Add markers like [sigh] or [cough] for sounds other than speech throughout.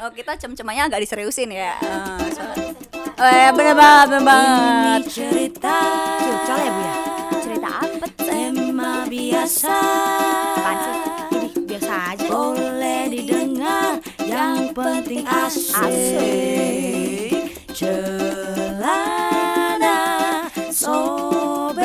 Oh kita cem-cemannya agak diseriusin ya. Eh, soalnya- Oh ya bener banget, bener banget. cerita Curcol ya bu ya? Cerita apa? tema biasa Apaan sih? Ini biasa aja. boleh didengar yang penting asik celana sobek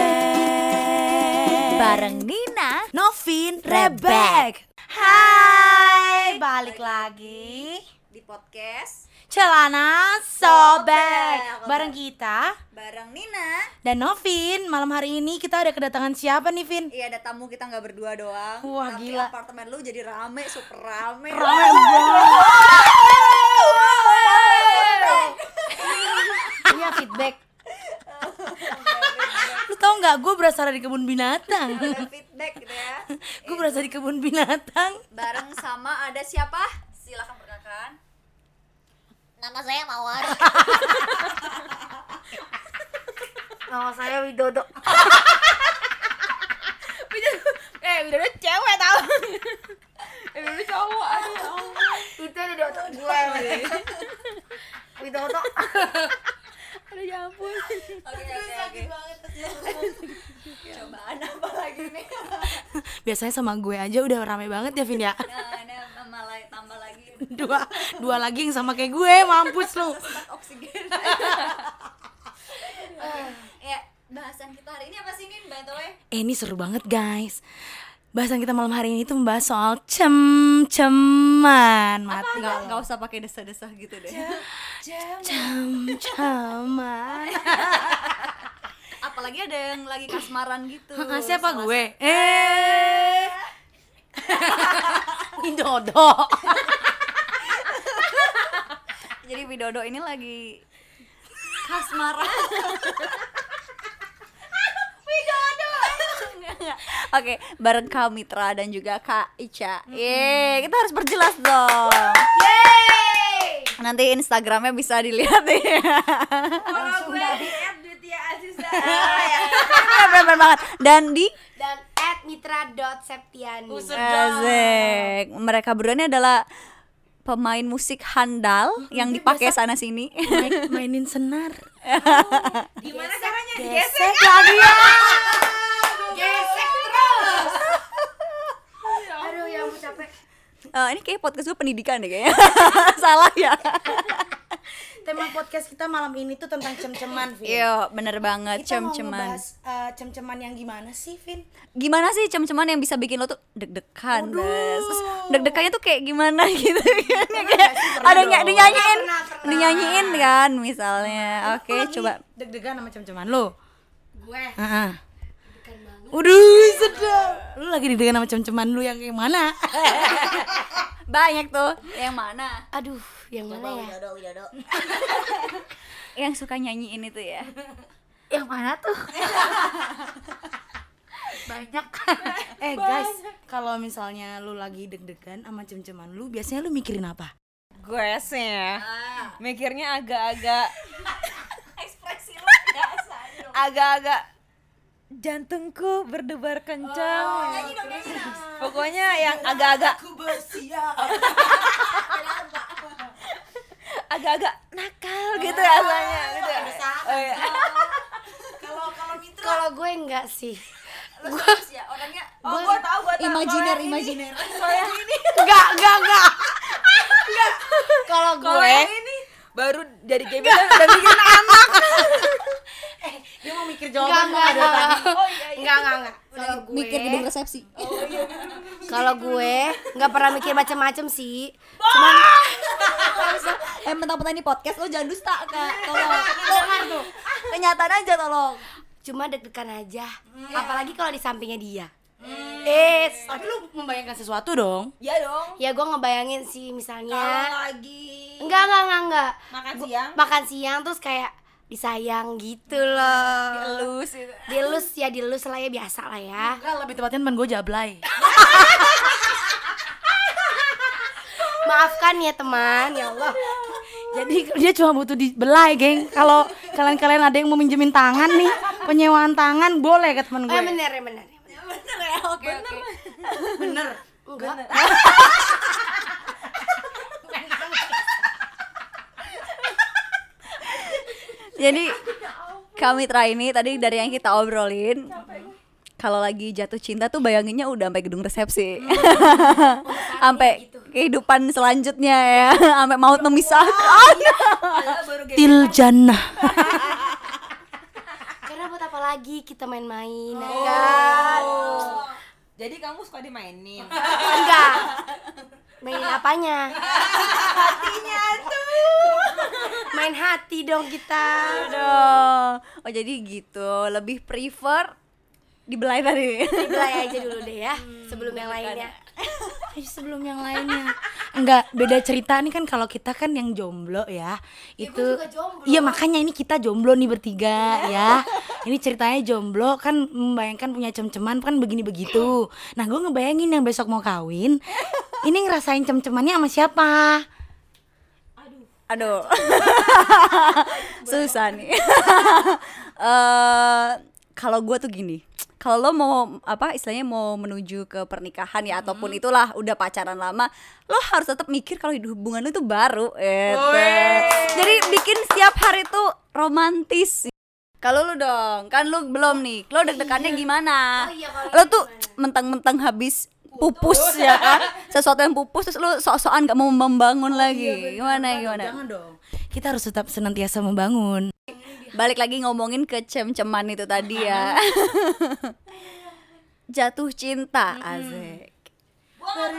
Bareng Nina. Novin Rebek. Hai, balik lagi Di podcast Celana Sobek Bareng kita bareng Nina. dan Novin Malam hari ini kita ada kedatangan siapa nih Vin? Iya ada tamu kita nggak berdua doang. Wah, Tapi gila. apartemen lu jadi rame, super rame. [laughs] Iya feedback Lu tau gak gue berasal dari kebun binatang Ada feedback gitu ya. Gue berasal di kebun binatang Bareng sama ada siapa? Silakan perkenalkan. Nama saya Mawar. [laughs] Nama saya Widodo. [laughs] Eh udah cewek tau. [laughs] Eh udah cowok aduh Itu ada di otak gue Widodo. Aduh ya ampun. Oke oke oke. Cobaan apa lagi nih? Biasanya sama gue aja udah rame banget ya Vin ya? Nah, tambah lagi, tambah lagi Dua, dua lagi yang sama kayak gue mampus lu oksigen. [laughs] ya, bahasan kita hari ini apa sih Nin? Bantowe? Eh ini seru banget guys Bahasan kita malam hari ini tuh membahas soal cem-ceman Mati Nggak, nggak usah pakai desah-desah gitu deh. Cem-ceman [laughs] Apalagi ada yang lagi kasmaran gitu. [laughs] Hah, Siapa gue? Eh Widodo Jadi Widodo ini lagi kasmaran. Widodo. Oke, bareng Kak Mitra dan juga Kak Ica. Yeay, kita harus perjelas dong. Nanti Instagramnya bisa dilihat ya. kalau gue Dutia Aziza [laughs] Bener banget. Dan di Dan at mitra.septiani. Asik. Mereka berdua ini adalah pemain musik handal yang dipakai sana sini. Main- [laughs] Mainin senar [laughs] gimana caranya Gesek ya [laughs] Gesek terus. Aduh ya ampun capek. Eh, ini kayak podcast gue pendidikan deh kayaknya. Salah ya. Tema podcast kita malam ini tuh tentang cem-ceman Vin Iya, bener banget Kita mau cem-ceman. ngebahas eh, cem-ceman yang gimana sih Vin? Gimana sih cem-ceman yang bisa bikin lo tuh deg-degan? Terus deg-degannya tuh kayak gimana [laughs] gitu kan? Kayak ada ny dinyanyiin, dinyanyiin kan misalnya. Oke, Lagi coba. Deg-degan sama cem-ceman lo Gue Heeh. Udah sedap. Lu lagi deg-degan sama cem-ceman lu yang kayak mana? [laughs] Banyak tuh. Yang mana? aduh yang mana ya? [laughs] Yang suka nyanyiin itu ya. [laughs] Yang mana tuh? [laughs] Banyak. eh guys, kalau misalnya lu lagi deg-degan sama cem-ceman lu, biasanya lu mikirin apa? gue sih ya mikirnya agak-agak Ekspresi biasa. agak-agak jantungku berdebar kencang pokoknya yang agak-agak agak-agak nakal gitu rasanya gitu oh, iya. Kalau gue enggak sih. ya orangnya oh gue tau gue tau imajiner imajiner. [laughs] soalnya ini Enggak, enggak, enggak. Kalau kalau gue yang ini baru jadi gebetan udah bikin anak [laughs] Dia mau mikir enggak jawaban enggak ada tadi. oh iya iya enggak enggak enggak. Kalau gue Mikir gedung resepsi. kalau gue nggak pernah mikir macam-macam sih. Cuman [laughs] eh mentang-mentang ini podcast lo jangan dusta kak. Tolong. [laughs] Lo [laughs] kenyataan aja tolong. Cuma deg-degan aja. Apalagi kalau di sampingnya dia. Eh, tapi lu membayangkan sesuatu dong. iya dong. Ya gue ngebayangin sih misalnya. Lagi. Enggak, enggak, enggak, enggak. Makan Gua- siang. Makan siang terus kayak disayang gitu loh. Elus itu Dilus ya dilus lah ya biasa lah ya. Enggak, lebih tepatnya teman gue jablay. [laughs] Maafkan ya teman, ya Allah jadi dia cuma butuh dibelai, geng. Kalau kalian-kalian ada yang mau minjemin tangan nih, penyewaan tangan boleh ke temen gue. Oh, bener, ya, bener, bener. Bener ya, oke, bener. oke. Bener. Bener. Jadi kami Mitra ini tadi dari yang kita obrolin kalau lagi jatuh cinta tuh bayanginnya udah sampai gedung resepsi. Hmm. [laughs] Sampai gitu kehidupan selanjutnya ya, [laughs] sampai maut memisahkan. Til jannah. [laughs] Karena buat apa lagi kita main-main ya kan? Jadi kamu suka dimainin? [laughs] Enggak. Mainin apanya? Hatinya tuh. Main hati dong kita. Aduh. Oh jadi gitu, lebih prefer dibelai tadi. Dibelai aja dulu deh ya, sebelum yang lainnya. Ayo sebelum yang lainnya. Enggak, beda cerita nih kan kalau kita kan yang jomblo ya. Itu juga jomblo. Iya, makanya ini kita jomblo nih bertiga ya. Ini ceritanya jomblo kan membayangkan punya cem-ceman kan begini begitu. Nah, gue ngebayangin yang besok mau kawin. Ini ngerasain cem-cemannya sama siapa? Aduh. [laughs] Susah nih. [laughs] Eh kalau gue tuh gini, kalau lo mau apa istilahnya mau menuju ke pernikahan ya ataupun itulah udah pacaran lama, lo harus tetap mikir kalau hidup hubungan lo itu baru. Gitu. Jadi bikin setiap hari tuh romantis. Kalau lu dong, kan lu belum nih. Lo deg-degannya gimana? Oh iya, lo tuh mentang-mentang habis pupus ya kan sesuatu yang pupus terus lu sok-sokan gak mau membangun lagi gimana gimana Jangan dong. Kita harus tetap senantiasa membangun. balik lagi ngomongin ke cem-ceman itu tadi ya [laughs] jatuh cinta Azek Oh,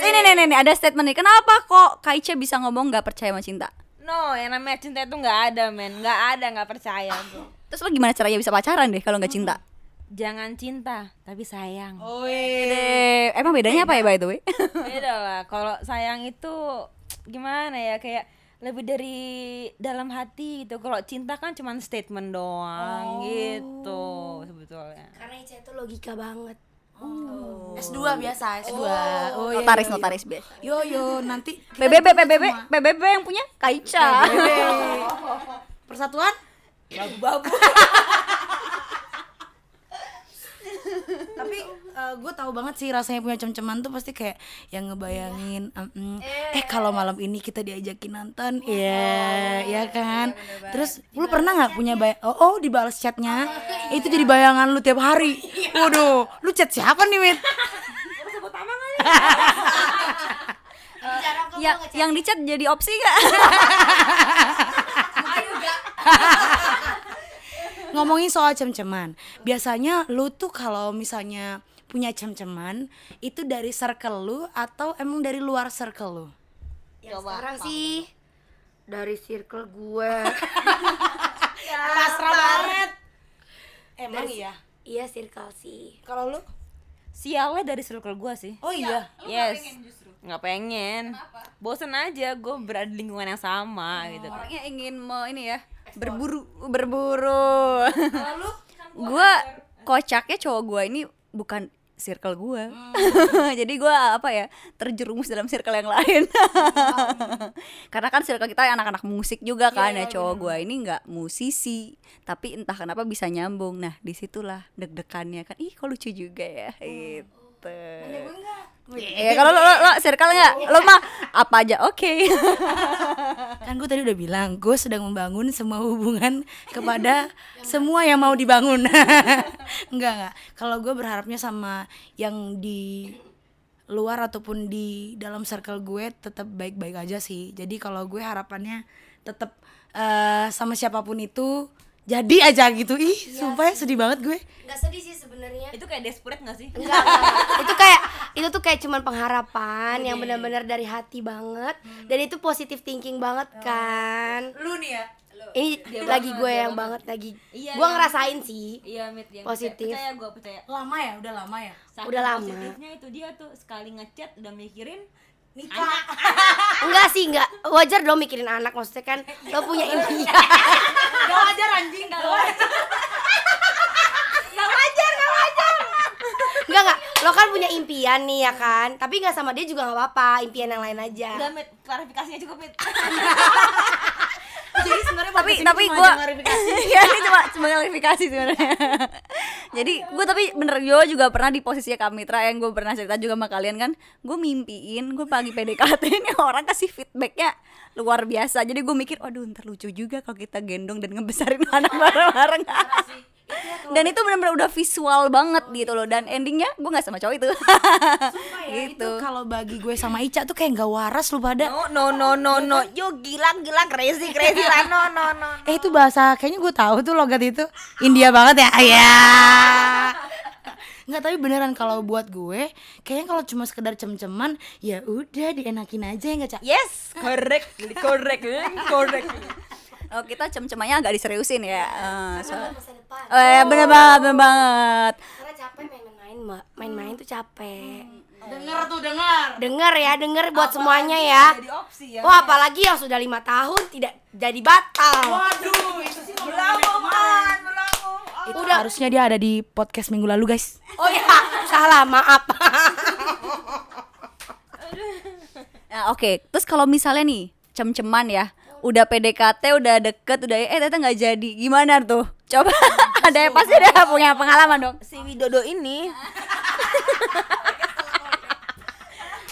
ini nih, nih, nih, ada statement nih. Kenapa kok Kaice bisa ngomong nggak percaya sama cinta? No, yang namanya cinta itu nggak ada, men. Nggak ada, nggak percaya gue. Terus lo gimana caranya bisa pacaran deh kalau nggak cinta? Jangan cinta, tapi sayang. Eh, emang bedanya apa ya by the way? [laughs] Beda lah. Kalau sayang itu gimana ya kayak lebih dari dalam hati gitu. Kalau cinta kan cuma statement doang gitu sebetulnya. Karena Ica itu logika banget. S2 biasa, S2. Oh, iya, notaris iya, iya. notaris biasa. Yo yo nanti PBB PBB PBB yang punya Kaica. [laughs] persatuan Babu-babu. [laughs] tapi gue tahu banget sih rasanya punya cem-ceman tuh pasti kayak yang ngebayangin em, em, eh kalau malam ini kita diajakin nonton. Iya ya kan? terus lu pernah nggak punya bay oh, oh dibalas chatnya? Itu jadi bayangan lu tiap hari. [laughs] Waduh lu chat siapa nih mit? [laughs] Ya, yang di chat jadi opsi [laughs] gak? Ngomongin soal cem-ceman biasanya lu tuh kalau misalnya punya cem-ceman itu dari circle lu atau emang dari luar circle lu? Ya sekarang sih. Dari circle gue. pasrah [laughs] banget. Emang iya? Iya circle sih. kalau lu? Sialnya dari circle gua sih. oh iya? Yes. Nggak pengen. Bosen aja gue berada di lingkungan yang sama gitu. Orangnya ingin mau ini ya berburu berburu. gua kocaknya cowok gua ini bukan circle gua. [laughs] Jadi gua apa ya terjerumus dalam circle yang lain. Karena kan circle kita anak-anak musik juga kan ya cowok gua ini nggak musisi, tapi entah kenapa bisa nyambung. Nah di situlah deg-degannya kan. Ih kok lucu juga ya. Gitu. Ya kalau lo, lo, lo circle nggak, lo mah apa aja oke. [laughs] kan gue tadi udah bilang gue sedang membangun semua hubungan kepada semua yang mau dibangun. [laughs] Enggak enggak. Kalau gue berharapnya sama yang di luar ataupun di dalam circle gue tetap baik-baik aja sih. Jadi kalau gue harapannya tetap eh, sama siapa pun itu jadi aja gitu ih sumpah ya sedih banget gue Gak sedih sih sebenarnya. Itu kayak desperate gak sih? Enggak, enggak, itu kayak itu tuh kayak cuman pengharapan yang benar-benar dari hati banget dan itu positif thinking banget kan. lu nih ya Ini lagi gue yang banget lagi. Iya, gue yang- ngerasain sih. Iya, Mit, yang Positif. Percaya gue percaya. lama ya udah lama ya Saking Udah lama. Positifnya itu dia tuh sekali ngechat udah mikirin nikah Enggak sih, enggak. Wajar dong mikirin anak maksudnya kan lo punya impian. gak [laughs] wajar anjing gak wajar Enggak, enggak. Lo kan punya impian nih ya kan. Tapi enggak sama dia juga enggak apa-apa. Impian yang lain aja. Udah, Mit, klarifikasinya cukup, Mit. [laughs] jadi sebenarnya tapi tapi klarifikasi. [laughs] ya ini cuma cuma klarifikasi sebenarnya. [laughs] Jadi gue tapi bener gue juga pernah di posisinya Kak Mitra yang gue pernah cerita juga sama kalian kan gue mimpiin gue pagi PDKT [laughs] ini orang kasih feedbacknya luar biasa. Jadi gue mikir waduh ntar lucu juga kalau kita gendong dan ngebesarin anak bareng-bareng dan itu benar-benar udah visual banget gitu loh dan endingnya gue nggak sama cowok itu Itu gitu kalau bagi gue sama Ica tuh kayak nggak waras lu pada. No no no no no. Yo gila gila crazy crazy lah. No no no. Eh itu bahasa kayaknya gue tahu tuh logat itu India banget ya. Ya. Nggak tapi beneran kalau buat gue kayaknya kalau cuma sekedar cem-ceman ya udah dienakin aja ya nggak cak. Yes, correct, correct, correct. Oh kita cem-cemannya agak diseriusin ya. Eh, masa depan. Oh ya bener banget bener banget. Karena capek main-main mbak. Main-main tuh capek. Dengar tuh dengar. denger ya denger buat semuanya ya. Jadi opsi ya. Wah apalagi yang sudah lima tahun tidak jadi batal. Waduh itu sih Itu Udah. harusnya dia ada di podcast minggu lalu guys. Oh ya [laughs] salah maaf. Nah, [laughs] oke. Terus kalau misalnya nih cem-ceman ya, udah PDKT, udah deket, udah eh ternyata nggak jadi, gimana tuh? Coba. [laughs] Ada yang pasti ada punya pengalaman dong. si Widodo ini. [laughs]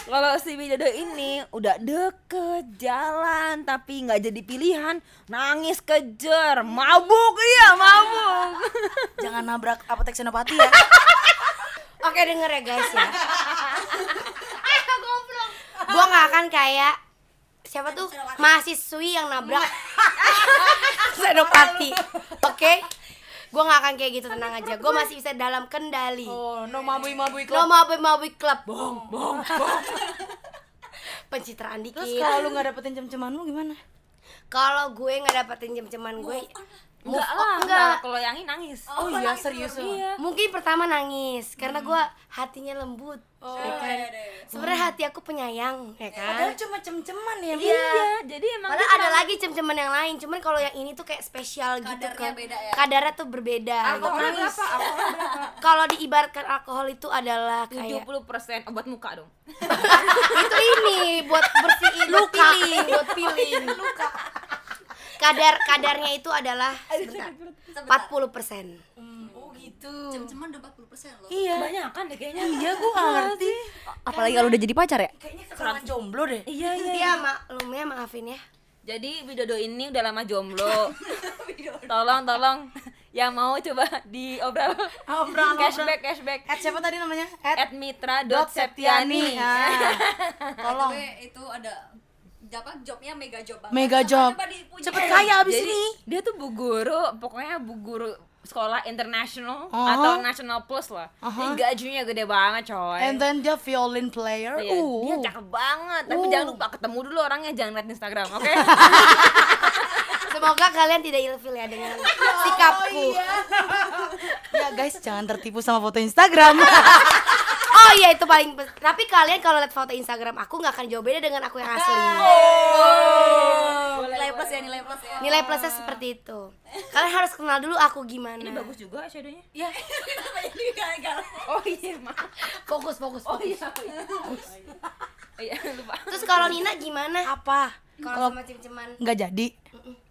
Kalau si Widodo ini udah deket jalan tapi nggak jadi pilihan nangis kejer. Mabuk iya mabuk. [laughs] Jangan nabrak apotek Senopati ya. Oke denger ya guys ya. Gue gak akan kayak Siapa tuh? Mahasiswi yang nabrak. [laughs] Senopati. Oke? Gue gak akan kayak gitu tenang aja. Gue masih bisa dalam kendali. Oh, no mabui-mabui Lo mau mabui klub Bong bong bong Pencitraan dikit. Terus kalau lu nggak dapetin cem-ceman lu gimana? Kalau gue gak dapetin jam-jaman gue enggak lah enggak. kalau yang ini nangis Oh, iya serius iya Mungkin pertama nangis karena gue hatinya lembut, ya kan. Sebenarnya hati aku penyayang, ya kan. Padahal cuma cem-ceman ya. iya jadi emang Padahal ada lagi cem-ceman yang lain, cuman kalau yang ini tuh kayak spesial gitu Kadarnya kan. beda ya? Kadarnya tuh berbeda. gitu. alkoholnya berapa alkoholnya berapa [laughs] Kalau diibaratkan alkohol itu adalah kayak 70% obat muka dong [laughs] itu ini buat bersihin buat peeling, buat peeling. [laughs] Kadar kadarnya itu adalah sebentar, 40 persen. Oh gitu. Cem-ceman udah 40% loh. Iya. kebanyakan deh kayaknya Iya, gua nggak ngerti. Apalagi kalau udah jadi pacar ya? Kayaknya kekurangan jomblo deh. iya iya Iya maklum ya maafin ya. Jadi Widodo ini udah lama jomblo. [laughs] tolong tolong yang mau coba diobrol. Obrol, cashback cashback. At siapa tadi namanya? At mitra.septiani. Ah. [laughs] Tolong. itu ada apa jobnya mega job banget. Mega job. Cepet kaya abis Jadi ini. dia tuh bu guru, pokoknya bu guru sekolah international Aha. atau national plus lah. Aha. Ini gajinya gede banget coy. And then dia violin player. Iya, Uh. dia cakep banget. Tapi Uh. jangan lupa ketemu dulu orangnya, jangan lihat Instagram, oke? [laughs] Semoga kalian tidak ilfil ya dengan [laughs] sikapku. ya guys, jangan tertipu sama foto Instagram. [laughs] Oh iya itu paling Tapi kalian kalau lihat foto Instagram aku nggak akan jauh beda dengan aku yang asli. Oh. Nilai plus ya, nilai plus ya. Nilai plusnya seperti itu. Kalian harus kenal dulu aku gimana. Ini bagus juga shadownya. ya, [laughs] Oh iya, maaf. Fokus fokus. Oh fokus. iya, oh iya. Oh iya, [laughs] lupa. Terus kalau Nina gimana? apa? Kalau sama cem-ceman. Nggak jadi.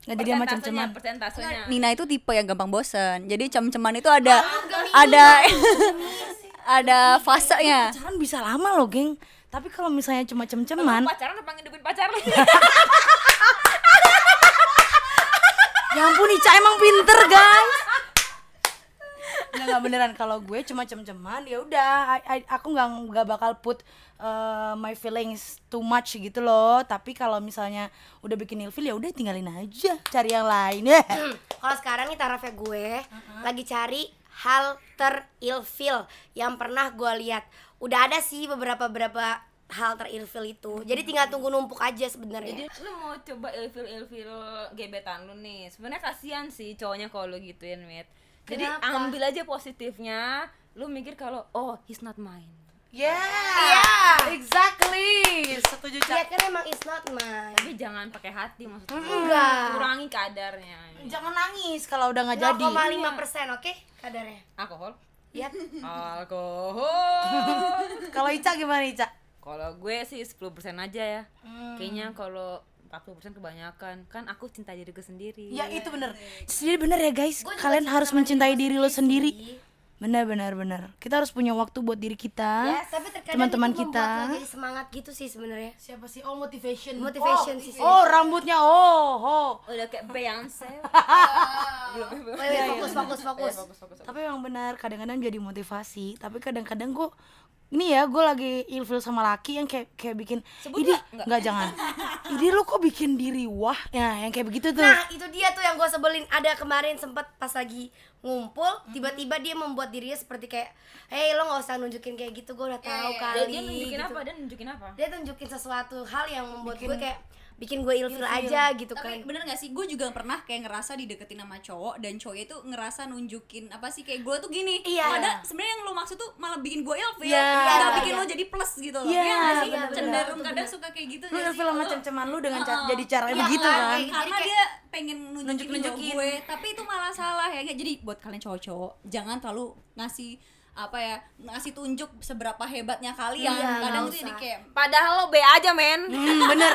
Nggak jadi sama cem-ceman. persentasenya. Nina itu tipe yang gampang bosen. Jadi cem-ceman itu ada ada [laughs] ada fasenya. Pacaran bisa lama loh, geng. Tapi kalau misalnya cuma cem-ceman, pacaran apa ngidupin pacar lu? ya ampun Ica emang pinter, guys. Nggak, nggak beneran kalau gue cuma cem-ceman ya udah aku nggak nggak bakal put uh, my feelings too much gitu loh tapi kalau misalnya udah bikin ilfil ya udah tinggalin aja cari yang lain ya Kalau sekarang nih tarafnya gue lagi cari hal terilfil yang pernah gue lihat. Udah ada sih beberapa beberapa hal terilfil itu. Jadi tinggal tunggu numpuk aja sebenarnya. Jadi lu mau coba ilfil ilfil gebetan lu nih. Sebenarnya kasihan sih cowoknya kalau lu gituin, Mit. Jadi Kenapa? ambil aja positifnya. Lu mikir kalau oh he's not mine. Yeah Iya. exactly setuju Ya kan emang it's not mine. Tapi jangan pakai hati maksudnya. Enggak. Kurangi kadarnya. jangan nangis kalau udah nggak jadi 0,5 persen oke kadarnya. Alkohol. Yap. Alkohol. [laughs] kalau Ica gimana Ica kalau gue sih 10% aja ya. Kayaknya kalau 40% kebanyakan. Kan aku cinta diriku sendiri. ya itu bener jadi bener ya guys kalian harus mencintai diri lo sendiri benar benar benar. Kita harus punya waktu buat diri kita tapi terkadang teman-teman kita. jadi semangat gitu sih sebenarnya. Siapa sih? Oh motivation. Motivation oh, sih, oh rambutnya. Oh oh. Udah kayak Beyonce. [laughs] Wait, fokus fokus fokus. Tapi emang benar kadang-kadang jadi motivasi tapi kadang-kadang gue ini ya gue lagi ilfil sama laki yang kayak kayak bikin ini nggak? jangan. Ini lu kok bikin diri wah? Ya yang kayak begitu tuh. Nah itu dia tuh yang gue sebelin. Ada kemarin sempet pas lagi ngumpul Tiba-tiba dia membuat dirinya seperti kayak Hei lo gak usah nunjukin kayak gitu Gue udah tahu kali dia nunjukin gitu. apa? Dia nunjukin apa? Dia tunjukin sesuatu hal yang membuat gue kayak Bikin gue ilfil aja gitu tapi kan bener gak sih gue juga pernah kayak ngerasa dideketin sama cowok dan cowoknya itu ngerasa nunjukin apa sih kayak gue tuh gini Iya. padahal sebenarnya yang lo maksud tuh malah bikin gue ilfil Iya. nggak Iya, bikin iya. lo jadi plus gitu loh Iya, Iya nggak sih bener-bener. cenderung kadang suka kayak gitu lu nggak ilfil sama Lo- cem-ceman lu dengan Heeh. jadi caranya Iya begitu kan, karena Jadi dia pengen nunjukin, Nunjuk-nunjukin. ke gue tapi itu malah salah ya jadi buat kalian cowok-cowok jangan terlalu ngasih apa ya ngasih tunjuk seberapa hebatnya kalian. Iya, kadang nggak itu jadi kayak padahal lo B aja men. Hmm, bener.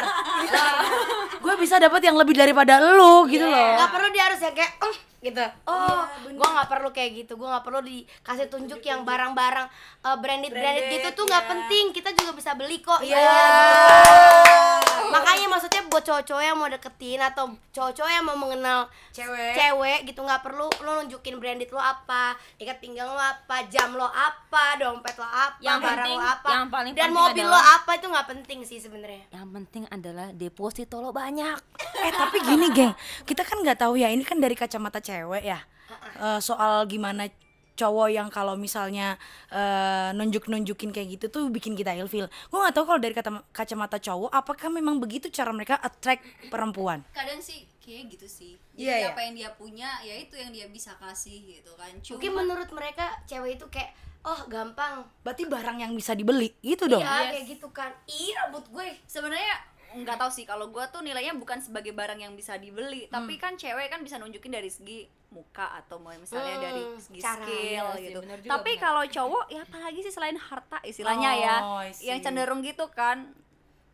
[laughs] [laughs] Gue bisa dapat yang lebih daripada lu gitu loh. Gak perlu dia harus yang kayak "Eh," gitu. Oh gue gak perlu kayak gitu. Gue gak perlu dikasih tunjuk yang barang-barang eh, Branded-branded gitu tuh gak penting. Kita juga bisa beli kok. Iya. Maksudnya buat cowok-cowok yang mau deketin Atau cowok-cowok yang mau mengenal Cewek. cewek gitu nggak perlu lo nunjukin branded lo apa ikat pinggang lo apa jam lo apa dompet lo apa Yang barang penting- lo apa yang paling dan penting mobil lo adalah- apa itu nggak penting sih sebenarnya. Yang penting adalah deposito lo banyak. Eh tapi gini geng. Kita kan nggak tahu ya ini kan dari kacamata cewek ya. Eh, soal gimana cowok yang kalau misalnya eh, nunjuk-nunjukin kayak gitu tuh bikin kita ilfil. Gue nggak tahu kalau dari kata kacamata cowok apakah memang begitu cara mereka attract perempuan. kadang sih kayak gitu sih Iya, jadi iya. apa yang dia punya ya itu yang dia bisa kasih gitu kan cuma mungkin menurut mereka cewek itu kayak oh gampang Berarti barang yang bisa dibeli gitu dong. iya kayak gitu kan ih rambut gue sebenarnya nggak tahu sih kalau gue tuh nilainya bukan sebagai barang yang bisa dibeli Hmm. tapi kan cewek kan bisa nunjukin dari segi muka atau mau misalnya Hmm, dari segi cara, skill sih, gitu juga, tapi bener. kalau cowok ya apalagi sih selain harta istilahnya ya Oh, see. yang cenderung gitu kan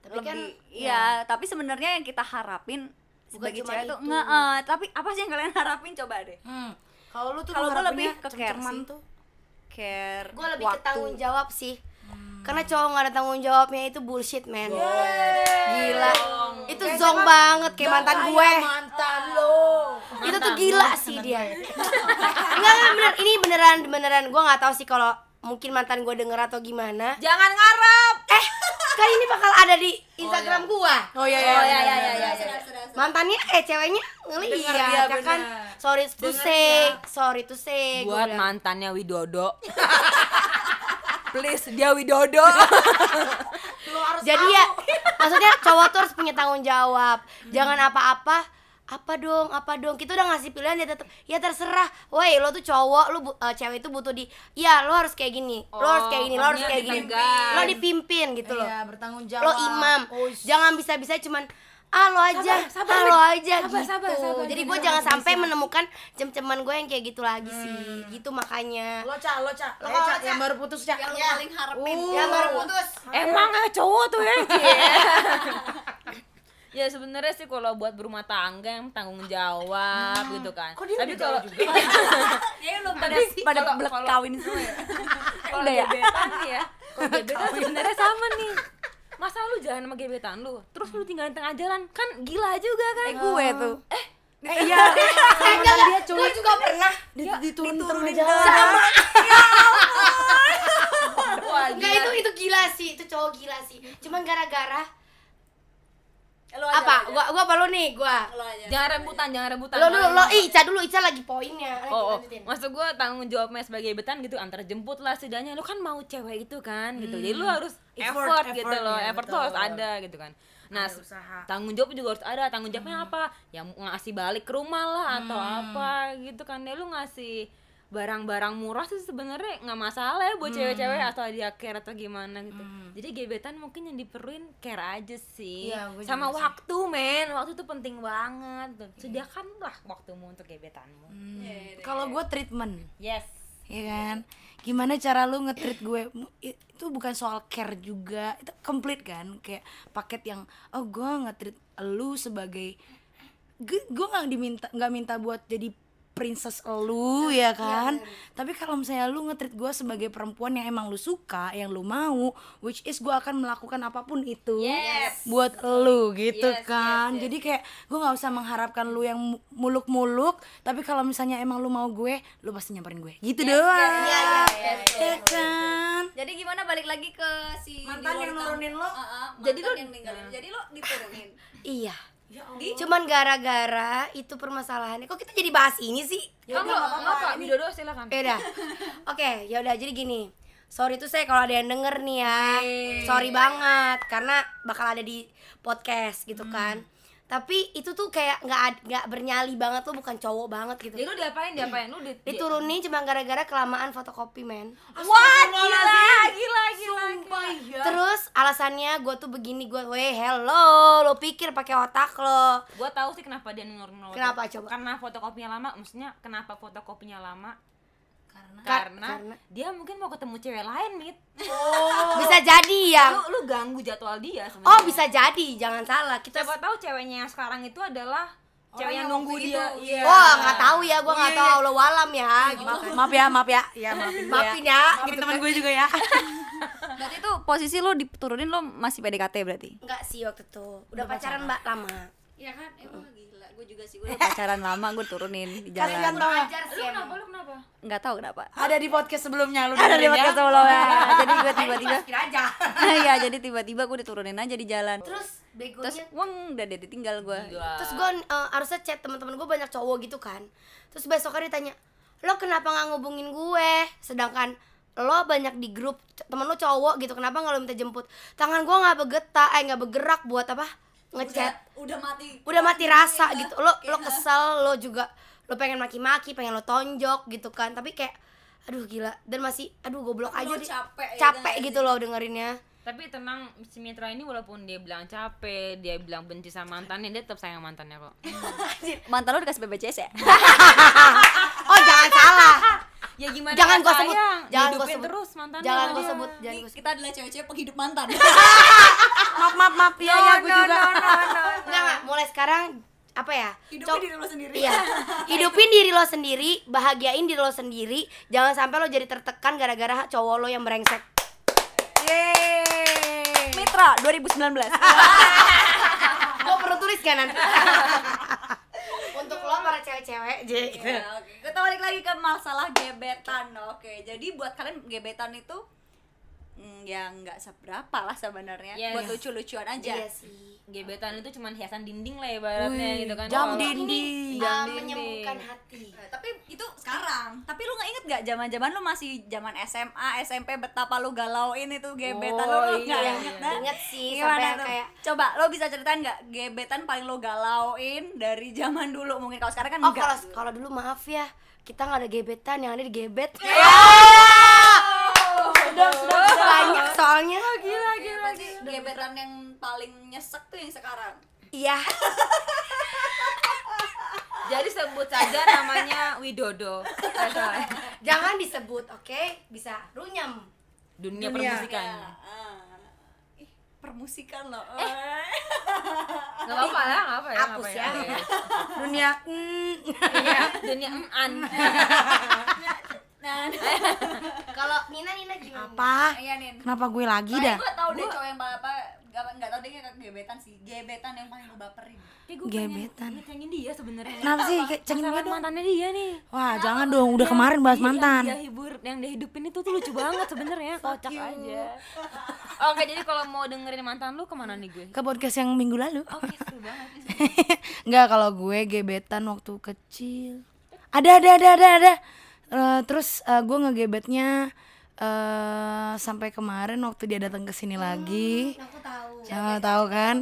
Tapi kan, lebih ya tapi sebenarnya yang kita harapin sebagai cewek tuh itu. nge eh, tapi apa sih yang kalian [laughs] harapin coba deh Hmm. Kalau lu tuh Kalau harapinnya lebih ke care sih. tuh. care gue lebih ke waktu tanggung jawab sih Hmm. karena cowok nggak ada tanggung jawabnya itu bullshit man gila itu zong banget kayak mantan gue Mantan lo. itu tuh gila sih dia. [laughs] enggak enggak bener. Ini beneran beneran. Gue nggak tahu sih kalau mungkin mantan gue denger atau gimana. Jangan ngarep. Eh kan ini bakal ada di Instagram gua. Oh iya iya Oh, iya. iya, iya, iya, iya. mantannya eh ceweknya dia, ya kan? sorry to Dengar say dia. sorry to say gua buat mantannya Widodo. [laughs] Please dia Widodo. Jadi ya maksudnya cowok tuh harus punya tanggung jawab. Jangan apa-apa apa dong apa dong? Kita udah ngasih pilihan dia tetap ya terserah. Woi lo tuh cowok lo bu- eh, cewek itu butuh di ya lo harus kayak gini. Lo harus kayak gini lo harus kayak gini. lo dipimpin gitu loh Iya, bertanggung jawab. lo imam. Oh, jangan bisa-bisa cuman ah lo aja Sabar, sabar, ah lo aja Sabar, gitu. sabar, sabar, jadi gue jangan sampai sabar. menemukan cem-ceman gue yang kayak gitu lagi sih. Gitu makanya. Lo cak lo cak. Lo lo kalau, cak Ca. yang baru putus cak. yang Ya. paling harapin Uh. yang baru putus. Emang ya cowok tuh ya. [laughs] ya sebenarnya sih kalau buat berumah tangga yang tanggung jawab gitu kan. Kok dia tapi kalau [laughs] ya pada Tapi pada kalau- belek kawin semua ya? [laughs] kalau ya? gebetan ya. Kalau gebetan sebenarnya sama nih. Masa lu jalan sama gebetan lu? Terus lu tinggalin tengah jalan? Kan gila juga kan? Eh gue tuh. Eh iya. Eh, [laughs] enggak. gue juga pernah Dit- diturun tengah jalan. Sama wah enggak itu itu gila sih. Itu cowok gila sih. Cuman gara-gara Lo aja, apa lo aja. gua gua apa lu nih? Gua. Lo aja. jangan rebutan jangan rebutan. Lo dulu lo Ica dulu Ica lagi poinnya. Oh, oh. maksud gue tanggung jawabnya sebagai betan gitu antar jemput lah setidaknya. Lu kan mau cewek itu kan gitu. Jadi lu harus Effort, effort, gitu effort loh. Ya, effort tuh harus ada gitu kan. Nah tanggung jawab juga harus ada. Tanggung jawabnya apa? Ya ngasih balik ke rumah lah atau apa gitu kan. Ya lu ngasih barang-barang murah sih sebenarnya nggak masalah ya buat cewek-cewek atau dia care atau gimana gitu. Jadi gebetan mungkin yang diperluin care aja sih. Iya, gua sama juga sih. waktu men. Waktu itu penting banget tuh. Sediakanlah waktumu untuk gebetanmu. Hmm. kalau gue treatment. Yes. Ya kan? Gimana cara lu nge-treat gue? Itu bukan soal care juga. Itu komplit kan? Kayak paket yang oh gue nge-treat lu sebagai gue gue nggak diminta nggak minta buat jadi princess lu ya kan tapi kalau misalnya lu ngetrit gue sebagai perempuan yang emang lu suka yang lu mau which is gue akan melakukan apa pun itu Yes. buat lu gitu Yes, kan yes, yes. jadi kayak gue nggak usah mengharapkan lu yang mu- muluk-muluk tapi kalau misalnya emang lu mau gue lu pasti nyamperin gue gitu doang Iya, iya, iya, ya kan Jadi gimana balik lagi ke si Mantan yang nurunin lo? Heeh, Jadi mantan lo- yang ninggalin. Jadi lo diturunin. Iya. Ya Cuman gara-gara itu permasalahannya. Kok kita jadi bahas ini sih? Kamu apa? Widodo silakan. Ya udah. Oke, ya udah jadi gini. Sorry tuh saya kalau ada yang denger nih ya. Sorry banget karena bakal ada di podcast gitu kan. Tapi itu tuh kayak nggak nggak bernyali banget tuh bukan cowok banget gitu. Jadi lu diapain? Diapain? Lu di, di- Diturunin cuma gara-gara kelamaan fotokopi men. Wah, gila, gila, gila. iya. Terus alasannya gue tuh begini gue, weh hello, lo pikir pakai otak lo. Gua tahu sih kenapa dia foto. Kenapa, coba? Karena fotokopinya lama, maksudnya kenapa fotokopinya lama? Karena Kar- Karena, karena- dia mungkin mau ketemu cewek lain, Mit. [laughs] Bisa jadi ya. Lu lu ganggu jadwal dia sebenarnya. Oh bisa jadi, jangan salah. Kita Siapa tahu ceweknya yang sekarang itu adalah cewek yang yang nunggu dia. Iya. Wah nggak tahu ya, gue Oh, nggak iya, tahu iya. Allah walam ya. Gitu. maaf ya maaf ya ya maafin Maafin ya, maafin gitu teman kan. gue juga ya [laughs] Berarti itu posisi lo diturunin lo masih PDKT berarti? Enggak sih waktu itu. Udah pacaran mbak lama. Iya kan? Emang gila. Gue juga sih gue [laughs] pacaran lama gue turunin di kalian jalan. tahu ya Ajar Lu sih kenapa? emang. Lu kenapa? Nggak tahu kenapa. ada di podcast sebelumnya lu [laughs] Ada di dengerin podcast ya sebelumnya. [laughs] Jadi gue tiba-tiba Masukin aja. Iya, jadi tiba-tiba gue diturunin aja di jalan. Terus Terus begonya weng udah deh ditinggal gue. terus gue uh, harusnya chat teman-teman gue banyak cowok gitu kan terus besoknya ditanya lo kenapa nggak ngubungin gue sedangkan lo banyak di grup temen lo cowok gitu kenapa nggak lo minta jemput tangan gue nggak bergerak eh nggak bergerak buat apa ngechat. Udah mati. udah mati rasa gitu. Lo lo kesel lo juga lo pengen maki-maki pengen lo tonjok gitu kan. Tapi kayak aduh gila. Dan masih aduh goblok aja lo capek ya capek kan? gitu loh dengerinnya. Tapi tenang, si Mitra ini walaupun dia bilang capek, dia bilang benci sama mantannya, dia tetap sayang mantannya kok. [laughs] Mantan lo dikasih BPJS ya? [laughs] oh jangan salah Ya gimana? Jangan nggak gua sebut. Jangan gua Hidupin sebut. terus mantannya. jangan gue Iya. sebut jangan gue sebut Kita adalah cewek-cewek penghidup mantan. [laughs] maaf maaf maaf ya ya gue juga [laughs] Enggak, enggak. mulai sekarang apa ya? Hidupin Cok- diri lo sendiri. Iya. [laughs] Hidupin diri lo sendiri, bahagiain diri lo sendiri. Jangan sampai lo jadi tertekan gara-gara cowok lo yang brengsek. Yeay. Mitra 2019. Gue perlu tulis kan nanti. Untuk lo para cewek-cewek, J. Ya, oke. Lagi ke masalah gebetan. Oke, jadi buat kalian gebetan itu mm, ya nggak seberapa lah sebenarnya. Iya, buat iya. lucu-lucuan aja. Iya sih. Gebetan itu cuma hiasan dinding lah ibaratnya Wih, gitu kan. jam Kalau- dinding. Jam dinding. menyembuhkan hati. Eh, tapi itu sekarang. Tapi lu nggak inget nggak zaman-zaman lu masih zaman SMA, SMP betapa lu galauin itu gebetan Oh, lu lu nggak iya, inget iya. dah? Ingat sih Gimana sampai tuh? kayak Coba lo bisa ceritain nggak gebetan paling lo galauin dari zaman dulu mungkin kalau sekarang kan Oh, enggak. kalau kalau dulu maaf ya, kita nggak ada gebetan, yang ada di gebet. Sudah, sudah, Banyak soalnya. gila gila. Berarti gebetan yang paling nyesek tuh yang sekarang. Iya. [laughs] Jadi sebut saja namanya Widodo. Jangan disebut, oke? Bisa runyam. Dunia, Dunia. permusikan. Ah. Permusikan loh. Nggak apa-apa ya, nggak apa ya. Hapus apa ya. Iya. dunia mm, Iya, dunia eman. Nah, Kalau Nina Nina gimana? apa iya nih. kenapa gue lagi dah gue tau deh cowok yang apa gak, gak tau deh kayak gebetan sih gebetan yang paling lo baperin Kayak gue Gebetan. pengen ngecengin dia sebenarnya. kenapa sih kayak cengin gue dong mantannya dia nih. wah jangan dong udah kemarin bahas Iya, mantan Yang dia hibur, yang dia hidupin itu tuh lucu banget sebenarnya, [laughs] kocak aja. Oke, jadi kalau mau dengerin mantan lu ke mana nih gue? ke podcast yang minggu lalu Oke, seru banget. Enggak [laughs] kalau gue gebetan waktu kecil. Ada ada ada ada ada. Eh, terus eh, gue ngegebetnya eh sampai kemarin waktu dia datang ke sini lagi. Aku tahu. Jangan tahu kan?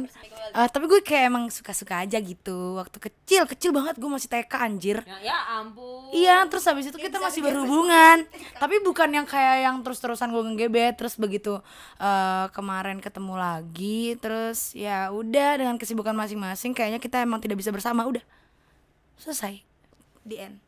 Eh, tapi gue kayak emang suka-suka aja gitu. Waktu kecil, kecil banget gue masih TK anjir. Ya, ya ampun. Iya, terus habis itu kita masih berhubungan. Tapi bukan yang kayak yang terus-terusan gue ngegebet. Terus begitu eh, kemarin ketemu lagi, terus ya udah dengan kesibukan masing-masing, kayaknya kita emang tidak bisa bersama. Udah selesai. Di end.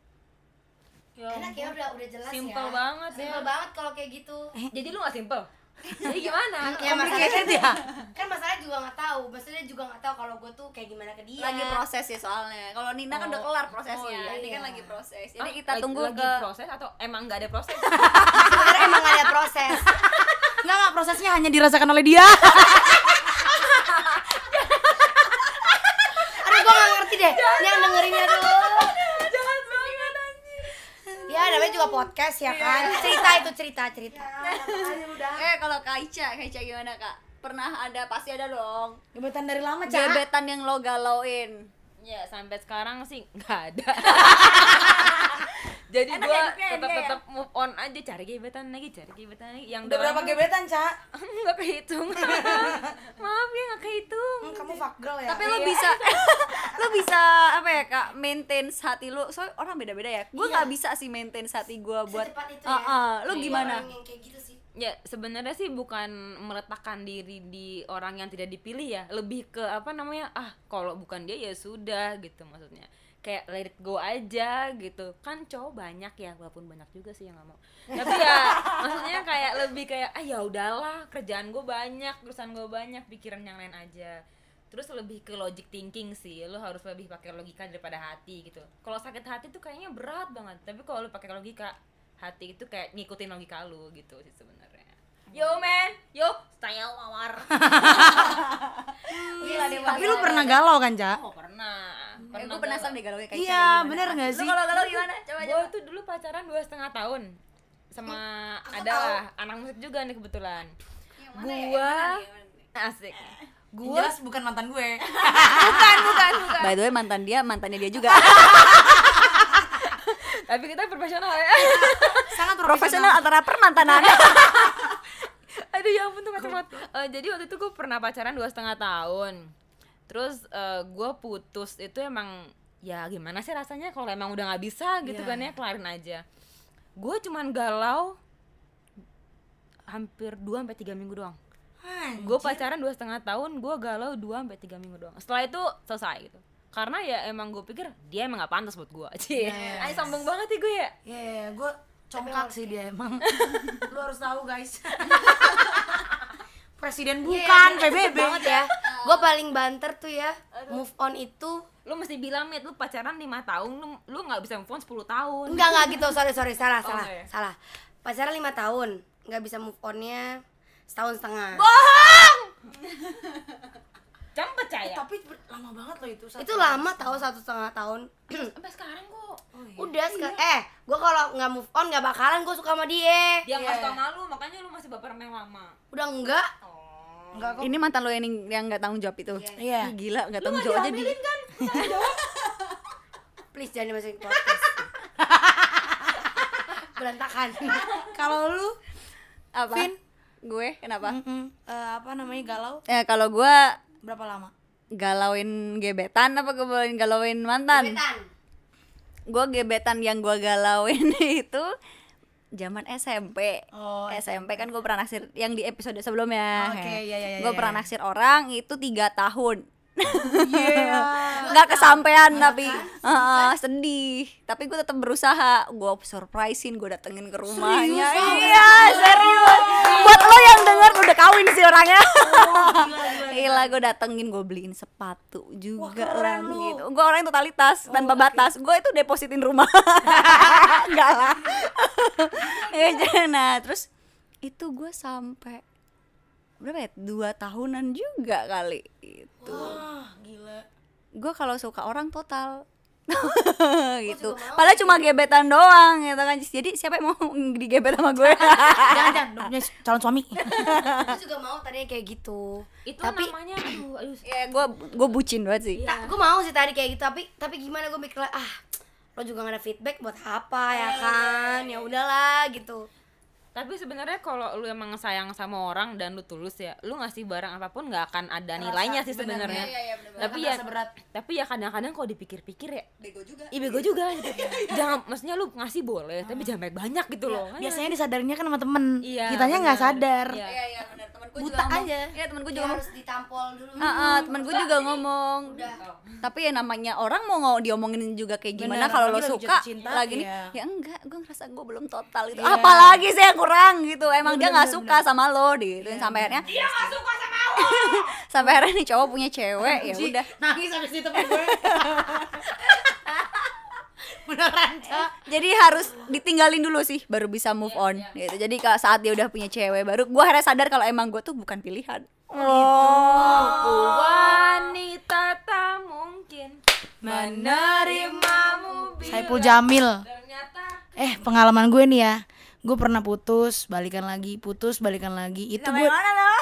Ya Enak ya udah udah jelas Simple ya. banget ya. Simple banget kalau kayak gitu. Jadi lu gak simple? jadi gimana ya masalahnya ya? kan masalahnya juga nggak tahu maksudnya juga nggak tahu kalau gue tuh kayak gimana ke dia lagi proses ya soalnya kalau Nina kan udah Oh. kelar prosesnya Oh, iya. ini kan Iya. lagi proses Ah, jadi kita lagi- tunggu lagi ke proses atau emang nggak ada proses sebenarnya emang gak ada proses Enggak, enggak, prosesnya hanya dirasakan oleh dia. aduh gue gak ngerti deh ini yang dengerinnya tuh podcast ya kan? [laughs] Cerita itu cerita cerita. Eh kalau Kak Ica Kak Ica gimana Kak? Pernah ada? Pasti ada dong. Gebetan dari lama, Cak. gebetan yang lo galauin. Ya sampai sekarang sih nggak ada [laughs] jadi Enak gue ya, ya, tetap ya? tetap move on aja cari gebetan lagi cari gebetan lagi yang Udah berapa gebetan, Cak? [laughs] nggak kehitung [laughs] maaf ya nggak kehitung Hmm, kamu fuck girl ya? tapi lo bisa [laughs] lo bisa apa ya kak maintain hati lo soalnya orang beda-beda ya gue nggak bisa sih maintain hati gue buat itu Ah, ya. ah. lo Iya. gimana Orang yang kayak gitu sih ya sebenarnya sih bukan meletakkan diri di orang yang tidak dipilih ya lebih ke apa namanya ah kalau bukan dia ya sudah gitu maksudnya kayak let it go aja gitu. Kan cowok banyak ya walaupun banyak juga sih yang nggak mau. [laughs] Tapi ya maksudnya kayak lebih kayak ah ya udahlah kerjaan gue banyak urusan gue banyak pikiran yang lain aja. Terus lebih ke logic thinking sih lo harus lebih pakai logika daripada hati gitu. Kalau sakit hati tuh kayaknya berat banget tapi kalau lo pakai logika hati itu kayak ngikutin logika lu gitu sih sebenarnya. Yo man! Yo style mawar [laughs] Gila, Tapi lu pernah galau kan, Cak? Pernah Eh, gue penasaran deh galau kayak Iya, bener nggak Lu sih? kalau galau gimana? Coba gue tuh dulu pacaran dua setengah tahun sama ada lah anak musik juga nih kebetulan. Ya? gua asik. Gue gua jelas bukan mantan gue. [laughs] bukan bukan bukan. By the way mantan dia mantannya dia juga. [laughs] Tapi kita profesional ya. [laughs] Sangat profesional. Antara permantanan aduh ya ampun tuh kacau banget Eh, jadi waktu itu gue pernah pacaran dua setengah tahun terus gue putus itu emang ya gimana sih rasanya kalau emang udah nggak bisa gitu Iya. kan ya kelarin aja. Gue cuman galau hampir 2 sampai tiga minggu doang. Gue pacaran dua setengah tahun gue galau 2 sampai tiga minggu doang. Setelah itu selesai gitu. Karena ya emang gue pikir dia emang gak pantas buat gue [laughs] cie Iya. Ay, sombong banget ya gue ya. Ya, ya, gue congkak sih. dia emang. [laughs] lu harus tahu, guys. [laughs] Presiden bukan, PBB. banget ya. [laughs] Gue paling banter tuh ya move on itu. Lu mesti bilang nih lu pacaran lima tahun lu lu nggak bisa move on 10 tahun. Enggak enggak gitu sorry sorry salah Oh, salah ya? salah. Pacaran lima tahun nggak bisa move onnya setahun setengah. [laughs] Jangan percaya. Tapi ber- lama banget loh itu. satu itu lama tahu satu setengah tahun. [clears throat] Sampai sekarang kok. Udah sekarang eh gue kalau nggak move on nggak bakalan gue suka sama dia. Dia nggak suka malu makanya lu masih baper sama yang lama. Udah enggak Enggak kok. ini mantan lo yang yang nggak tanggung jawab itu? Iya. Ih, gila nggak [laughs] tanggung jawab aja dia kan? Please jangan dimasukin podcast. [laughs] Berantakan. [laughs] Kalau lu? Apa? Vin? gue? Kenapa? Mm-mm, eh, apa namanya galau? Ya kalau gue berapa lama? galauin gebetan apa galauin galauin mantan? Gebetan. gue gebetan yang gue galauin itu zaman SMP Oh, SMP kan gue pernah naksir yang di episode sebelumnya. Oke, iya, iya, iya, gue iya. pernah naksir orang itu tiga tahun Iya. [laughs] nggak kesampaian tapi Heeh, sedih. Tapi gue tetap berusaha. Gue surprisein gue datengin ke rumahnya. Iya serius. Buat lo yang denger udah kawin sih orangnya. Gila [laughs] gue datengin gue beliin sepatu juga lah gitu. Gue orang yang totalitas tanpa batas. Gue itu depositin rumah. [laughs] Enggak lah. Ya, nah terus itu gue sampai berapa ya? Dua tahunan juga kali itu. Wah, gila. gue kalau suka orang total. [laughs] Gitu. Padahal cuma gebetan doang gitu kan. Jadi siapa yang mau [laughs] digebet sama gue [laughs] Jangan jangan. Calon suami. gue juga mau tadinya kayak gitu. Itu tapi namanya aduh aduh. Ya gue gue bucin banget sih. Ta- gue mau sih tadi kayak gitu. Tapi tapi gimana gue mikir ah lo juga gak ada feedback buat apa ya kan? ya udahlah gitu tapi sebenarnya kalau lu emang sayang sama orang dan lu tulus ya lu ngasih barang apa pun nggak akan ada nilainya sih sebenarnya Iya, iya, tapi ya berat. tapi ya kadang-kadang kalau dipikir-pikir ya bego juga Ih bego juga. Jangan maksudnya lu ngasih boleh, tapi jangan banyak gitu loh. Kan Biasanya disadarinya kan sama temen. Iya, Kitanya nggak sadar. Iya. iya iya benar temen gue Buta juga ngomong aja. iya temen gue juga ngomong harus ditampol dulu ah ah, temen gue juga ngomong udah tapi ya namanya orang mau nggak diomongin juga kayak gimana kalau lo suka lagi nih iya. ya enggak gue ngerasa gue belum total itu Iya. apalagi sih yang kurang gitu. Emang dia Bener, nggak bener, suka sama lo gitu. Sampai akhirnya dia nggak suka sama lo. [laughs] Sampai akhirnya nih cowok punya cewek ya udah. nangis habis itu gue. [laughs] Beneran jadi harus ditinggalin dulu sih baru bisa move on gitu. Jadi kalau saat dia udah punya cewek baru gue akhirnya sadar kalau emang gue tuh bukan pilihan. Oh, wanita tak mungkin menerimamu bila Saipul Jamil. ternyata eh pengalaman gue nih ya gue pernah putus balikan lagi putus balikan lagi. Itu gue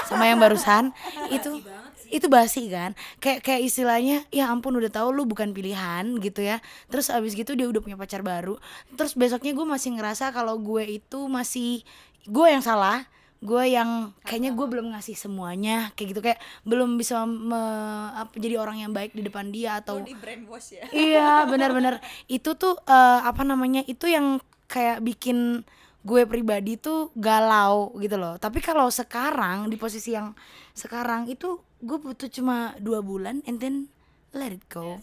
sama yang barusan. [laughs] Itu itu basi kan? Kayak kayak istilahnya ya ampun udah tahu lu bukan pilihan gitu ya. Terus abis gitu dia udah punya pacar baru. Terus besoknya gue masih ngerasa kalau gue itu masih gue yang salah gue yang kayaknya gue belum ngasih semuanya kayak gitu. Kayak belum bisa me- apa, jadi orang yang baik di depan dia atau brainwash ya. Iya benar-benar. [laughs] Itu tuh eh, apa namanya itu yang kayak bikin gue pribadi tuh galau gitu loh. Tapi kalau sekarang di posisi yang sekarang itu gue butuh cuma dua bulan and then let it go.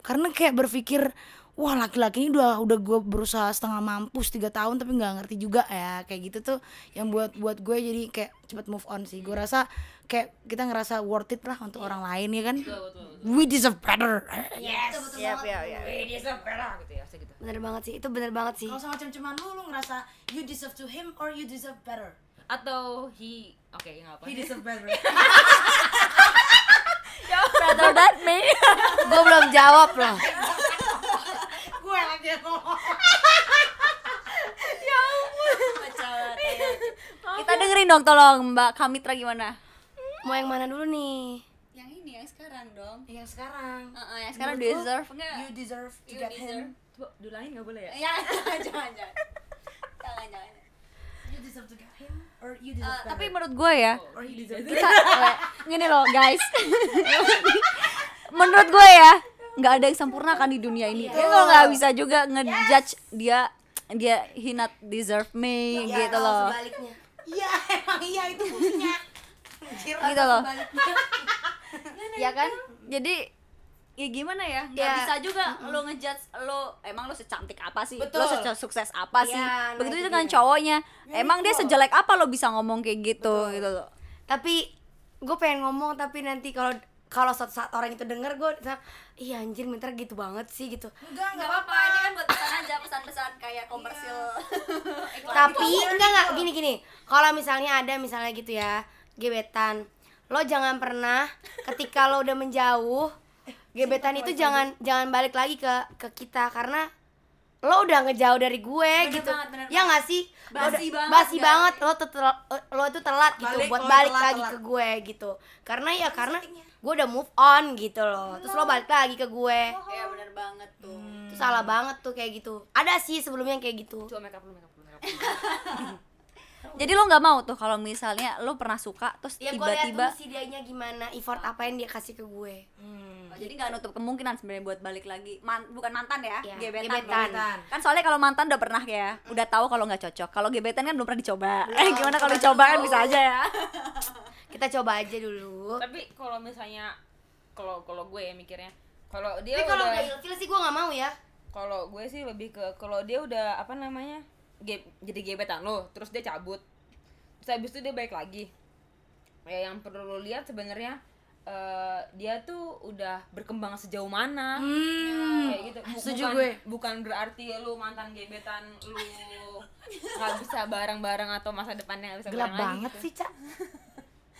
Karena kayak berpikir wah laki-laki ini udah udah gue berusaha setengah mampus tiga tahun tapi nggak ngerti juga ya. Kayak gitu tuh yang buat buat gue jadi kayak cepet move on sih. Gue rasa kayak kita ngerasa worth it lah untuk orang lain ya kan? We deserve better. Siap, ya, ya. dia sepera gitu ya segitu bener banget sih itu bener banget sih. Kalau sama cem-ceman lu, lu ngerasa you deserve to him or you deserve better? atau he oke nggak apa deserve better. [laughs] better than me. Gue belum jawab loh Gue lagi yang ngomong. kita dengerin dong tolong mbak Kamitra gimana mau yang mana dulu nih? Yang ini yang sekarang dong. Yang sekarang. Heeh, yang sekarang Menurut deserve nggak? You deserve to You get deserve. him. coba dulangin nggak boleh ya? Ya [laughs] jangan jangan jangan. Jangan jangan. You deserve to get him or you Eh, deserve tapi better. menurut gue ya or he deserve kita gini loh guys. [laughs] Menurut gue ya nggak ada yang sempurna kan di dunia ini. Ya lo nggak bisa juga ngejudge dia dia he not deserve me Iya, gitu loh. sebaliknya. Iya, emang iya itu fungsinya. Gitu loh. [laughs] ya kan? jadi ya gimana ya? Nggak Ya. bisa juga lo ngejudge lo emang lo secantik apa sih? Betul. lo sukses apa sih? Ya, nah begitu itu juga dengan dia. cowoknya emang dia sejelek apa lo bisa ngomong kayak gitu gitu loh. Tapi gue pengen ngomong tapi nanti kalau kalau suatu saat orang itu denger gue iya anjir minta gitu banget sih gitu. Enggak, enggak apa-apa. ini kan buat pesan aja [laughs] pesan-pesan kayak komersil. Tapi enggak enggak. Gini gini. Kalau misalnya ada misalnya gitu ya gebetan. Lo jangan pernah ketika lo udah menjauh gebetan itu jangan jangan balik lagi ke ke kita. Karena lo udah ngejauh dari gue gitu. banget, bener ya nggak sih? Lo Basi udah- banget, basi banget. Lo tuh tel- lo itu telat gitu Balik, buat lo balik telat, lagi telat. ke gue gitu. Karena ya karena gue udah move on gitu loh. Terus lo balik lagi ke gue. Ya benar banget tuh. Itu salah banget tuh kayak gitu. Ada sih sebelumnya yang kayak gitu [laughs] lu make up lu. Jadi lo nggak mau tuh kalau misalnya lo pernah suka terus ya gue lihat tiba-tiba dulu si dianya gimana effort apa yang dia kasih ke gue. Oh, jadi nggak nutup kemungkinan sebenarnya buat balik lagi. Man- bukan mantan ya, Iya, gebetan, gebetan. Gebetan. kan soalnya kalau mantan udah pernah ya udah tahu kalau nggak cocok. Kalau gebetan kan belum pernah dicoba. Eh gimana kalau dicoba kan bisa aja ya? [laughs] Kita coba aja dulu. Tapi kalau misalnya kalau kalau gue ya mikirnya kalau dia tapi kalau udah udah ilfil sih gue nggak mau ya. Kalau gue sih lebih ke kalau dia udah apa namanya ge- jadi gebetan lo terus dia cabut terus habis itu dia balik lagi ya yang perlu lo lihat sebenarnya eh, dia tuh udah berkembang sejauh mana Hmm. kayak gitu setuju bukan, gue. bukan berarti lu mantan gebetan lu nggak bisa bareng-bareng atau masa depannya nggak bisa gelap bareng lagi banget gitu. sih cak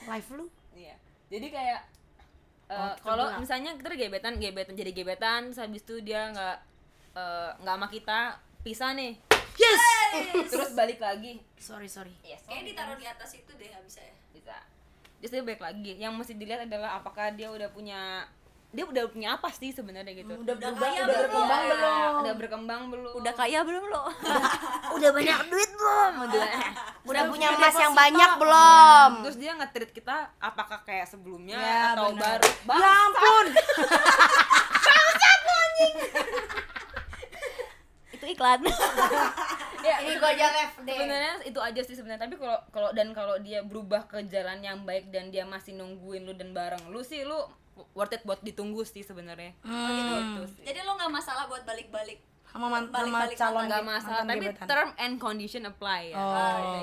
live lu Iya. Jadi kayak eh, Oh, kalau misalnya kita gebetan, gebetan jadi gebetan, habis itu dia nggak eh, nggak sama kita, pisah nih. Yes. Terus balik lagi. Sorry, sorry. Yes. kayak ditaruh di atas itu deh bisa ya Bisa. Terus dia balik lagi. Yang mesti dilihat adalah apakah dia udah punya dia udah punya apa sih sebenarnya gitu. Udah Udah berubah, kaya udah belum? berkembang Iya, belum? Udah berkembang belum? udah kaya belum lo udah banyak duit belum Udah. udah punya emas yang banyak belum Terus dia nge-treat kita apakah kayak sebelumnya Ya, atau benar. baru? Ya ampun. [laughs] [laughs] itu iklan [laughs] Ya, ini itu gue aja left deh sebenarnya itu aja sih sebenarnya tapi kalau kalau dan kalau dia berubah ke jalan yang baik dan dia masih nungguin lu dan bareng lu sih lu worth it buat ditunggu sih sebenarnya Hmm. Gitu sih. Jadi lo nggak masalah buat balik-balik. sama man- sama Balik-balik calon nggak ge- masalah tapi gebetan. term and condition apply ya Oh,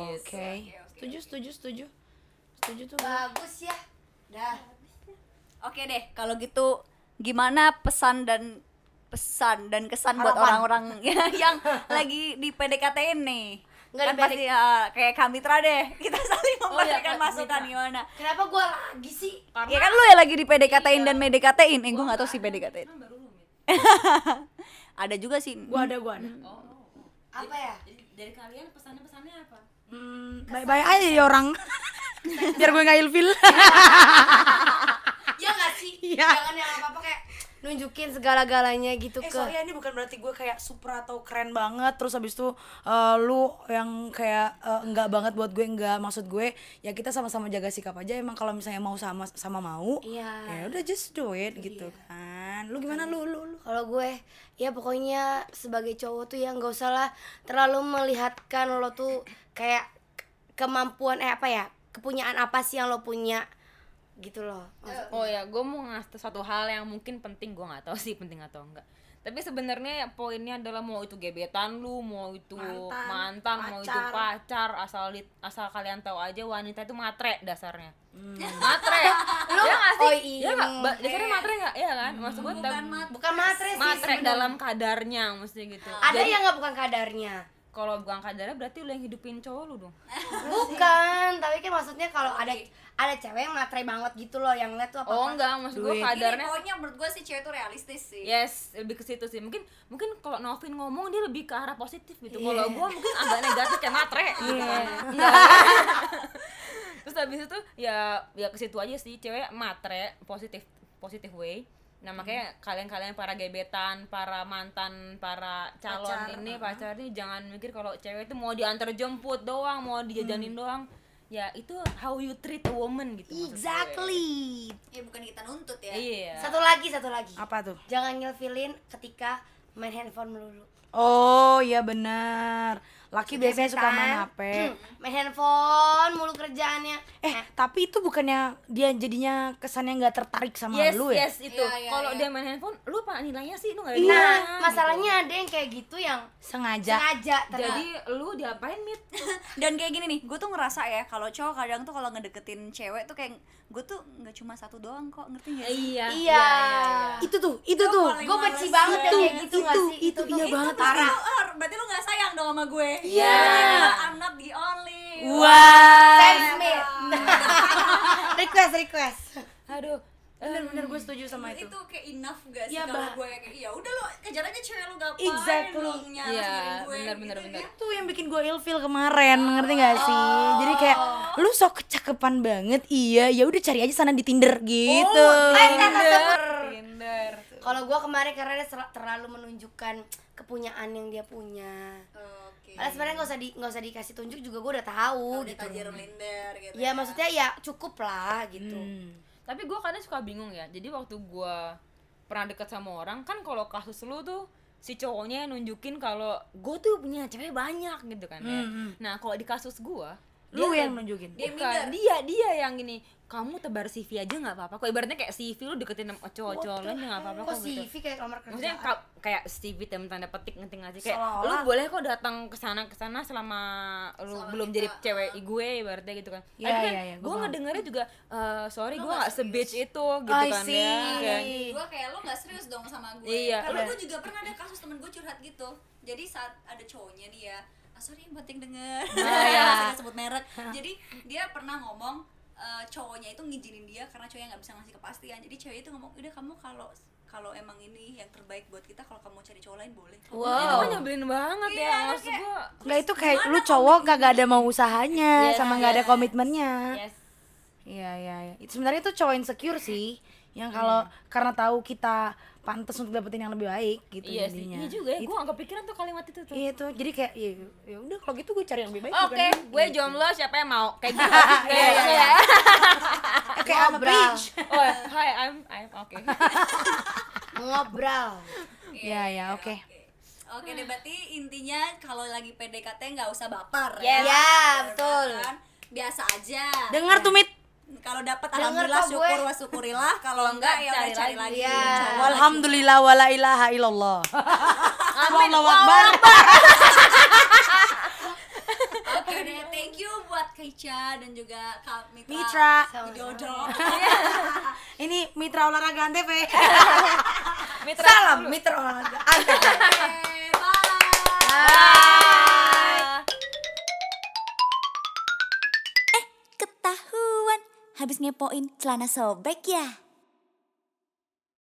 Gitu. oke. Setuju, setuju, setuju. Setuju tuh. Bagus ya. Dah. Oke deh, kalau gitu gimana pesan dan pesan dan kesan buat Harapan. orang-orang [laughs] yang [laughs] lagi di PDKT nih? Nggak kan pasti ya, kayak Kamitra deh, [laughs] kita saling Oh iya, memberikan masukan Mitra. gimana? Kenapa gua lagi sih? Ya kan lu ya lagi di PDKT-in dan PDKT-in, eh gue gak tau sih PDKT-in Kan. Ada juga sih Gua ada, gua ada. Apa ya? Jadi dari kalian pesannya-pesannya apa? Hmm, baik-baik aja jadi orang. Biar gue nggak ilfil. Ya nggak sih? Iya. Jangan yang apa-apa kayak nunjukin segala-galanya gitu Eh ke sorry ya, ini bukan berarti gue kayak super atau keren banget Terus habis itu eh, lu yang kayak eh, enggak banget buat gue enggak Maksud gue ya kita sama-sama jaga sikap aja. Emang kalau misalnya mau sama sama mau Iya. Ya udah just do it gitu kan. Lu gimana? Lu lu lu. Kalau gue ya pokoknya sebagai cowok tuh ya nggak usah lah terlalu melihatkan lo tuh kayak ke- kemampuan eh apa ya kepunyaan apa sih yang lo punya gitu loh. Maksud- Oh ya, gue mau ngasih satu hal yang mungkin penting gue nggak tahu [laughs] sih penting atau enggak. Tapi sebenarnya poinnya adalah mau itu gebetan lu, mau itu Mantan, mantan, mau itu pacar. asal di- asal kalian tahu aja wanita itu matre dasarnya. Hmm. [laughs] Matre. ya nggak sih? oh iya. Ya nggak? Ba- Dasarnya matre nggak? Iya kan? Maksud gue Bukan tam- mat Bukan matre sih matre sebenarnya. dalam kadarnya mesti gitu. Ada Jadi yang nggak bukan kadarnya. kalau bukan kadarnya berarti lu yang hidupin cowok lu dong. Bukan, tapi kan maksudnya kalau ada ada cewek yang matre banget gitu loh yang lihat tuh apa Oh enggak, maksud gue. Ini kadarnya pokoknya menurut gue sih cewek itu realistis sih Yes, lebih ke situ sih. Mungkin mungkin kalau Novin ngomong dia lebih ke arah positif gitu. Iya. Kalau gua mungkin agak negatif kayak matre. Iya. [laughs] Terus habis itu ya ya ke situ aja sih cewek matre positif positif way. Nah makanya kalian-kalian para gebetan, para mantan, para calon Pacar, ini pacar ini jangan mikir kalau cewek itu mau diantar jemput doang, mau dijajanin doang. Ya itu how you treat a woman gitu. Exactly. Ya bukan kita nuntut ya Iya. Satu lagi, satu lagi. Apa tuh? Jangan ngilfilin ketika main handphone melulu. Oh iya benar Laki biasanya suka main Kan? HP Hmm, [clears throat] main handphone mulu kerjaannya. Eh tapi itu bukannya dia jadinya kesannya nggak tertarik sama Yes, lu ya? yes itu. Iya, iya, Kalau iya. dia main handphone, lu apa nilainya sih? Lu enggak Nah, masalahnya ada yang kayak gitu yang Sengaja sengaja ternyata. Jadi lu diapain mit? [laughs] dan kayak gini nih gue tuh ngerasa ya kalau cowok kadang tuh kalau ngedeketin cewek tuh kayak gue tuh nggak cuma satu doang kok ngerti gak sih Iya. Iya. Itu tuh, itu tuh paling Gue benci banget yang kayak gitu nggak sih? itu, iya tuh banget. parah. Itu, oh, berarti lu gak sayang dong sama gue Iya. I'm not the only Wah Thanks, Mit. [laughs] request, request. Aduh. Bener-bener gue setuju sama itu. itu kayak enough gak sih Iya, kalau Bah. gue kayak ya udah lu kejar aja cewek lu gapain Exactly. lu nyaras Iya, diri gue bener, bener, gitu bener. Itu yang bikin gue ilfil kemarin, ngerti gak sih? Jadi kayak lu sok kecakepan banget, iya ya udah cari aja sana di Tinder gitu. Eh, kata sebut. Tinder. Kalau gue kemarin karena dia terlalu menunjukkan kepunyaan yang dia punya. Oke Padahal sebenarnya nggak usah di nggak usah dikasih tunjuk juga gue udah tahu udah gitu. tajir minder gitu Ya maksudnya ya cukup lah gitu. Hmm. Tapi gue kadang suka bingung ya. Jadi waktu gue pernah deket sama orang kan kalau kasus lu tuh si cowoknya nunjukin kalau gue tuh punya cewek banyak gitu kan ya. Nah kalau di kasus gue Lu yang nunjukin. Dia Bukan, minder. dia dia yang gini kamu tebar CV aja nggak apa-apa kok ibaratnya kayak CV lu deketin sama cowok-cowok lain ya nggak apa-apa Kok kok gitu CV kayak nomor maksudnya kerjaan? ka- kayak CV tem tanda petik ngerti nggak sih kayak Seolah-olah. lu boleh kok datang ke sana ke sana selama lu belum jadi cewek gue ibaratnya gitu kan Iya, kan iya, iya, gua gue paham. ngedengernya juga eh, sorry Lu gue nggak nggak sebitch itu gitu I kan see. ya kayak gue kayak lo nggak serius dong sama gue Iya, karena iya. gue juga pernah ada kasus temen gue curhat gitu jadi saat ada cowoknya nih ya ah, sorry yang penting denger iya. Saya [laughs] sebut merek jadi dia pernah ngomong eh, cowoknya itu ngizinin dia karena cowoknya nggak bisa ngasih kepastian jadi cewek itu ngomong udah kamu kalau kalau emang ini yang terbaik buat kita kalau kamu cari cowok lain boleh itu kan nyebelin banget Iya, ya maksud gue Nggak itu kayak lu cowok kagak ada mau usahanya Yes, sama nggak ada yes. komitmennya. yes Iya iya iya. Itu sebenarnya itu cowok insecure sih. Yang kalau karena tahu kita pantas untuk dapetin yang lebih baik gitu iya sih iya juga ya gue gak kepikiran tuh kalimat itu tuh Iya tuh. Jadi kayak ya, ya udah kalau gitu gue cari yang lebih baik Oke, bukan gue gitu. jomblo siapa yang mau kayak gitu [laughs] [laughs] kayak gitu ya. Oke, I'm a Ngobrol. bitch. Oh, hi, I'm I'm oke. [laughs] Ngobrol. Iya ya, oke. Oke deh berarti intinya kalau lagi PDKT nggak usah baper. Ya, betul. kan? Biasa aja. Dengar tuh Mit. Kalau dapat alhamdulillah kok gue. syukur wa syukurilah [laughs] kalau enggak ya cari cari lagi. lagi. Coba. Walhamdulillah wala ilaha illallah. [laughs] Amin. Allahu Akbar. [laughs] Oke deh, thank you buat Kaica dan juga Kak Mitra. Mitra. Widodo. Ini mitra olahraga Antv. Mitra Salam mitra olahraga. Antv. Oke, bye. Bye. Habis ngepoin celana sobek ya